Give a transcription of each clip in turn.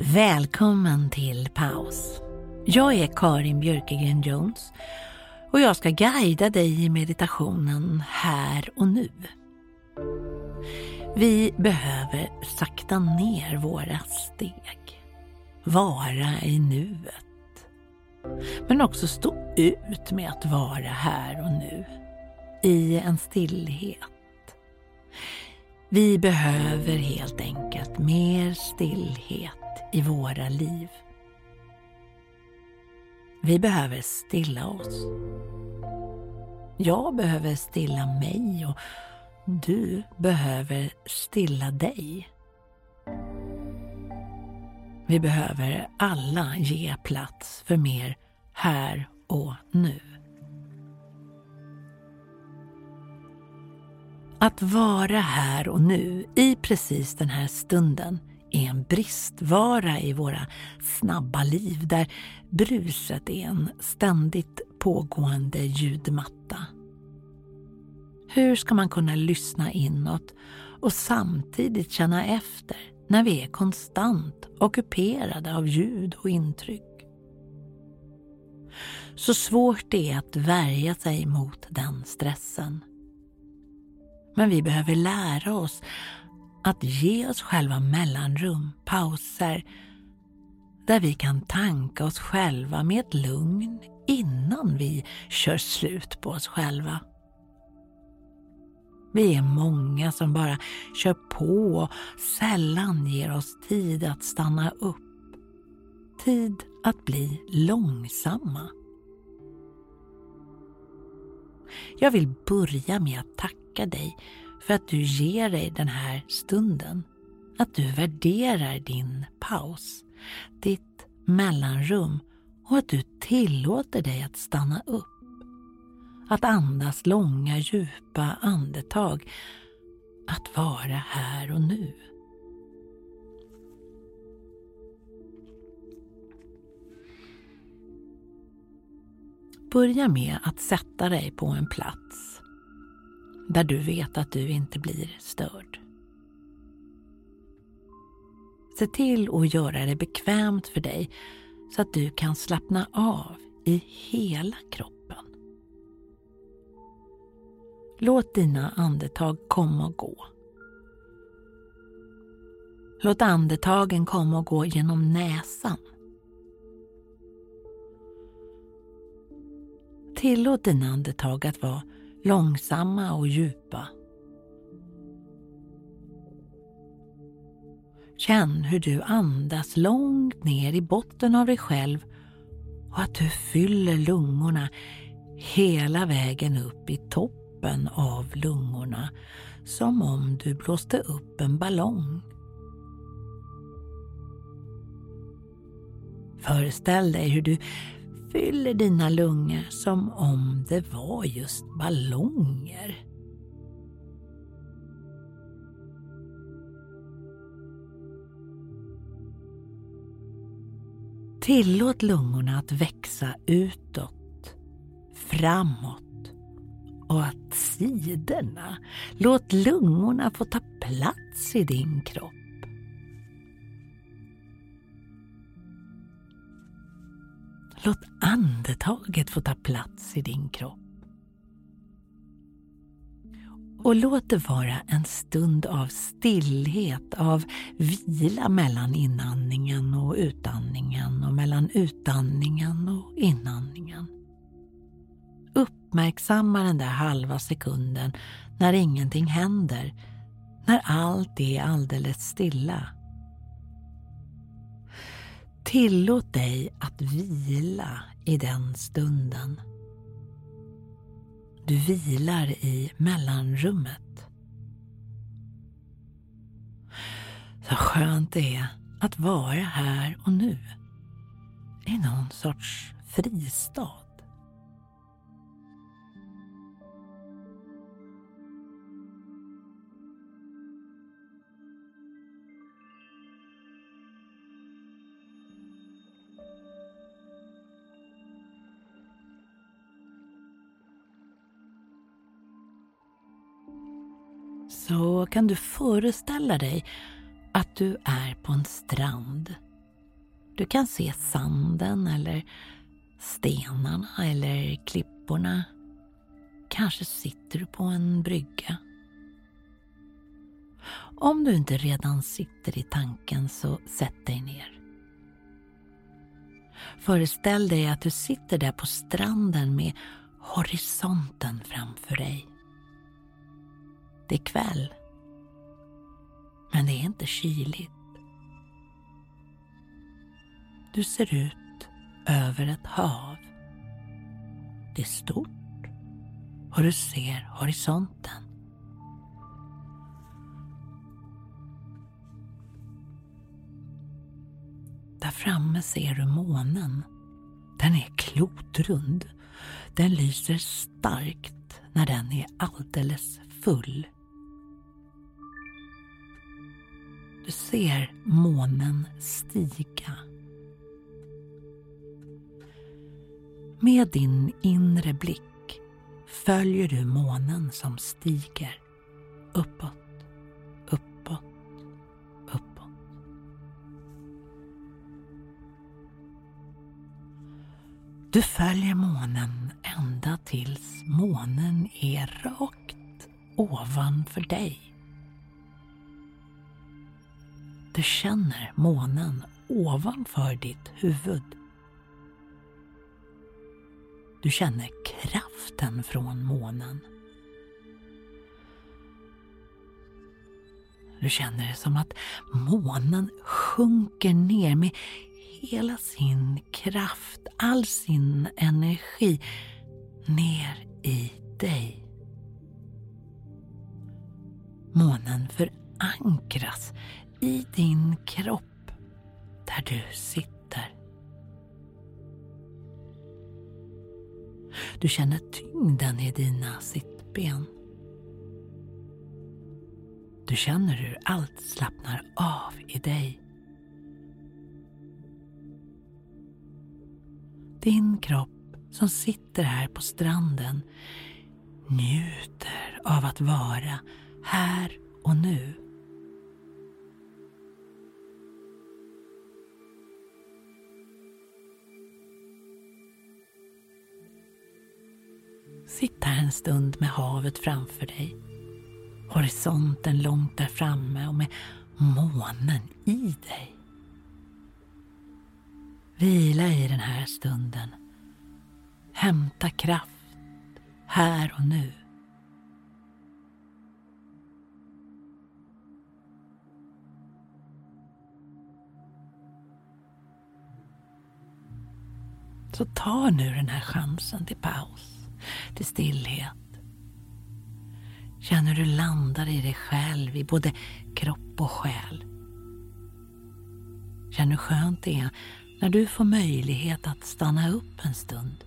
Välkommen till paus. Jag är Karin Björkegren Jones och jag ska guida dig i meditationen här och nu. Vi behöver sakta ner våra steg, vara i nuet. Men också stå ut med att vara här och nu, i en stillhet. Vi behöver helt enkelt mer stillhet i våra liv. Vi behöver stilla oss. Jag behöver stilla mig och du behöver stilla dig. Vi behöver alla ge plats för mer här och nu. Att vara här och nu i precis den här stunden är en bristvara i våra snabba liv där bruset är en ständigt pågående ljudmatta. Hur ska man kunna lyssna inåt och samtidigt känna efter när vi är konstant ockuperade av ljud och intryck? Så svårt det är att värja sig mot den stressen. Men vi behöver lära oss att ge oss själva mellanrum, pauser, där vi kan tanka oss själva med ett lugn innan vi kör slut på oss själva. Vi är många som bara kör på och sällan ger oss tid att stanna upp. Tid att bli långsamma. Jag vill börja med att tacka dig för att du ger dig den här stunden. Att du värderar din paus, ditt mellanrum och att du tillåter dig att stanna upp. Att andas långa djupa andetag. Att vara här och nu. Börja med att sätta dig på en plats där du vet att du inte blir störd. Se till att göra det bekvämt för dig så att du kan slappna av i hela kroppen. Låt dina andetag komma och gå. Låt andetagen komma och gå genom näsan. Tillåt dina andetag att vara långsamma och djupa. Känn hur du andas långt ner i botten av dig själv och att du fyller lungorna hela vägen upp i toppen av lungorna som om du blåste upp en ballong. Föreställ dig hur du fyller dina lungor som om det var just ballonger. Tillåt lungorna att växa utåt, framåt och åt sidorna. Låt lungorna få ta plats i din kropp. Låt andetaget få ta plats i din kropp. Och låt det vara en stund av stillhet, av vila mellan inandningen och utandningen och mellan utandningen och inandningen. Uppmärksamma den där halva sekunden när ingenting händer, när allt är alldeles stilla. Tillåt dig att vila i den stunden. Du vilar i mellanrummet. Så skönt det är att vara här och nu. I någon sorts fristad. Så kan du föreställa dig att du är på en strand. Du kan se sanden eller stenarna eller klipporna. Kanske sitter du på en brygga. Om du inte redan sitter i tanken så sätt dig ner. Föreställ dig att du sitter där på stranden med horisonten framför dig. Det är kväll. Men det är inte kyligt. Du ser ut över ett hav. Det är stort och du ser horisonten. Framme ser du månen. Den är klotrund. Den lyser starkt när den är alldeles full. Du ser månen stiga. Med din inre blick följer du månen som stiger uppåt, Du följer månen ända tills månen är rakt ovanför dig. Du känner månen ovanför ditt huvud. Du känner kraften från månen. Du känner det som att månen sjunker ner med hela sin kraft, all sin energi ner i dig. Månen förankras i din kropp där du sitter. Du känner tyngden i dina sittben. Du känner hur allt slappnar av i dig. Din kropp som sitter här på stranden njuter av att vara här och nu. Sitt här en stund med havet framför dig. Horisonten långt där framme och med månen i dig. Vila i den här stunden. Hämta kraft här och nu. Så ta nu den här chansen till paus till stillhet. Känn hur du landar i dig själv, i både kropp och själ. Känn hur skönt det är när du får möjlighet att stanna upp en stund.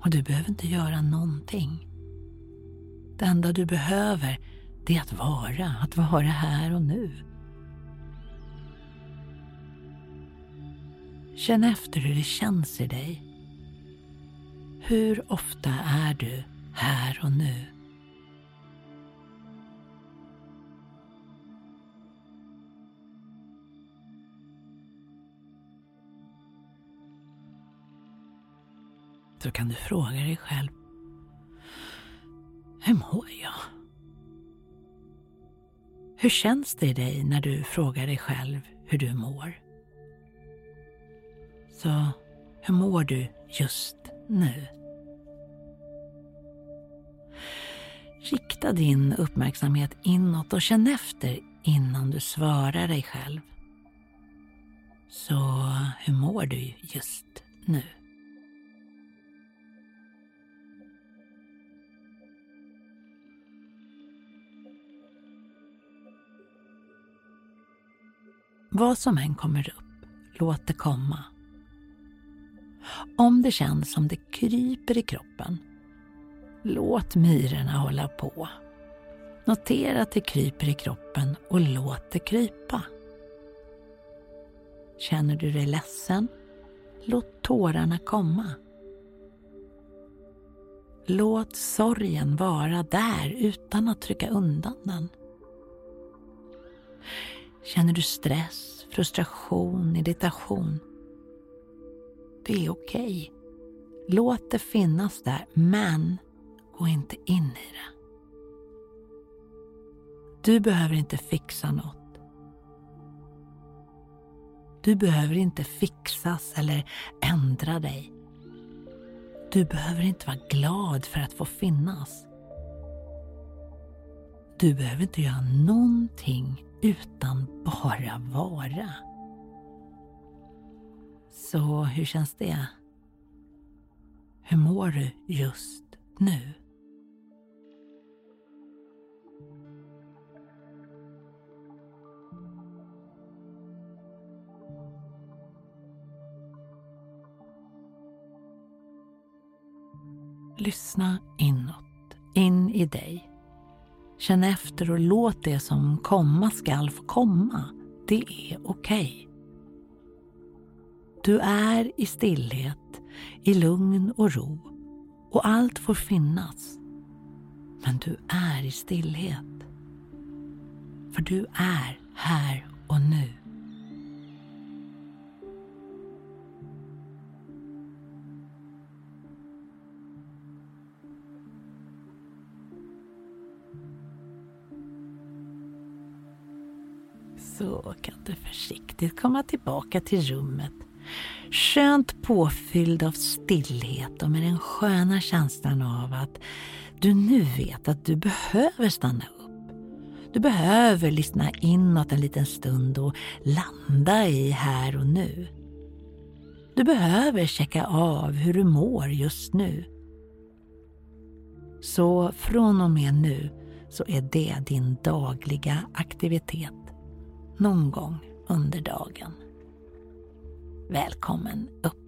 Och du behöver inte göra någonting. Det enda du behöver, det är att vara, att vara här och nu. Känn efter hur det känns i dig. Hur ofta är du här och nu? Så kan du fråga dig själv. Hur mår jag? Hur känns det i dig när du frågar dig själv hur du mår? Så hur mår du just nu? Rikta din uppmärksamhet inåt och känn efter innan du svarar dig själv. Så hur mår du just nu? Vad som än kommer upp, låt det komma. Om det känns som det kryper i kroppen, låt myrorna hålla på. Notera att det kryper i kroppen och låt det krypa. Känner du dig ledsen? Låt tårarna komma. Låt sorgen vara där utan att trycka undan den. Känner du stress, frustration, irritation? Det är okej. Okay. Låt det finnas där, men gå inte in i det. Du behöver inte fixa något. Du behöver inte fixas eller ändra dig. Du behöver inte vara glad för att få finnas. Du behöver inte göra någonting utan bara vara. Så hur känns det? Hur mår du just nu? Lyssna inåt, in i dig. Känn efter och låt det som komma skall få komma. Det är okej. Okay. Du är i stillhet, i lugn och ro och allt får finnas. Men du är i stillhet. För du är här och nu. Så kan du försiktigt komma tillbaka till rummet. Skönt påfylld av stillhet och med den sköna känslan av att du nu vet att du behöver stanna upp. Du behöver lyssna inåt en liten stund och landa i här och nu. Du behöver checka av hur du mår just nu. Så från och med nu så är det din dagliga aktivitet någon gång under dagen. Välkommen upp.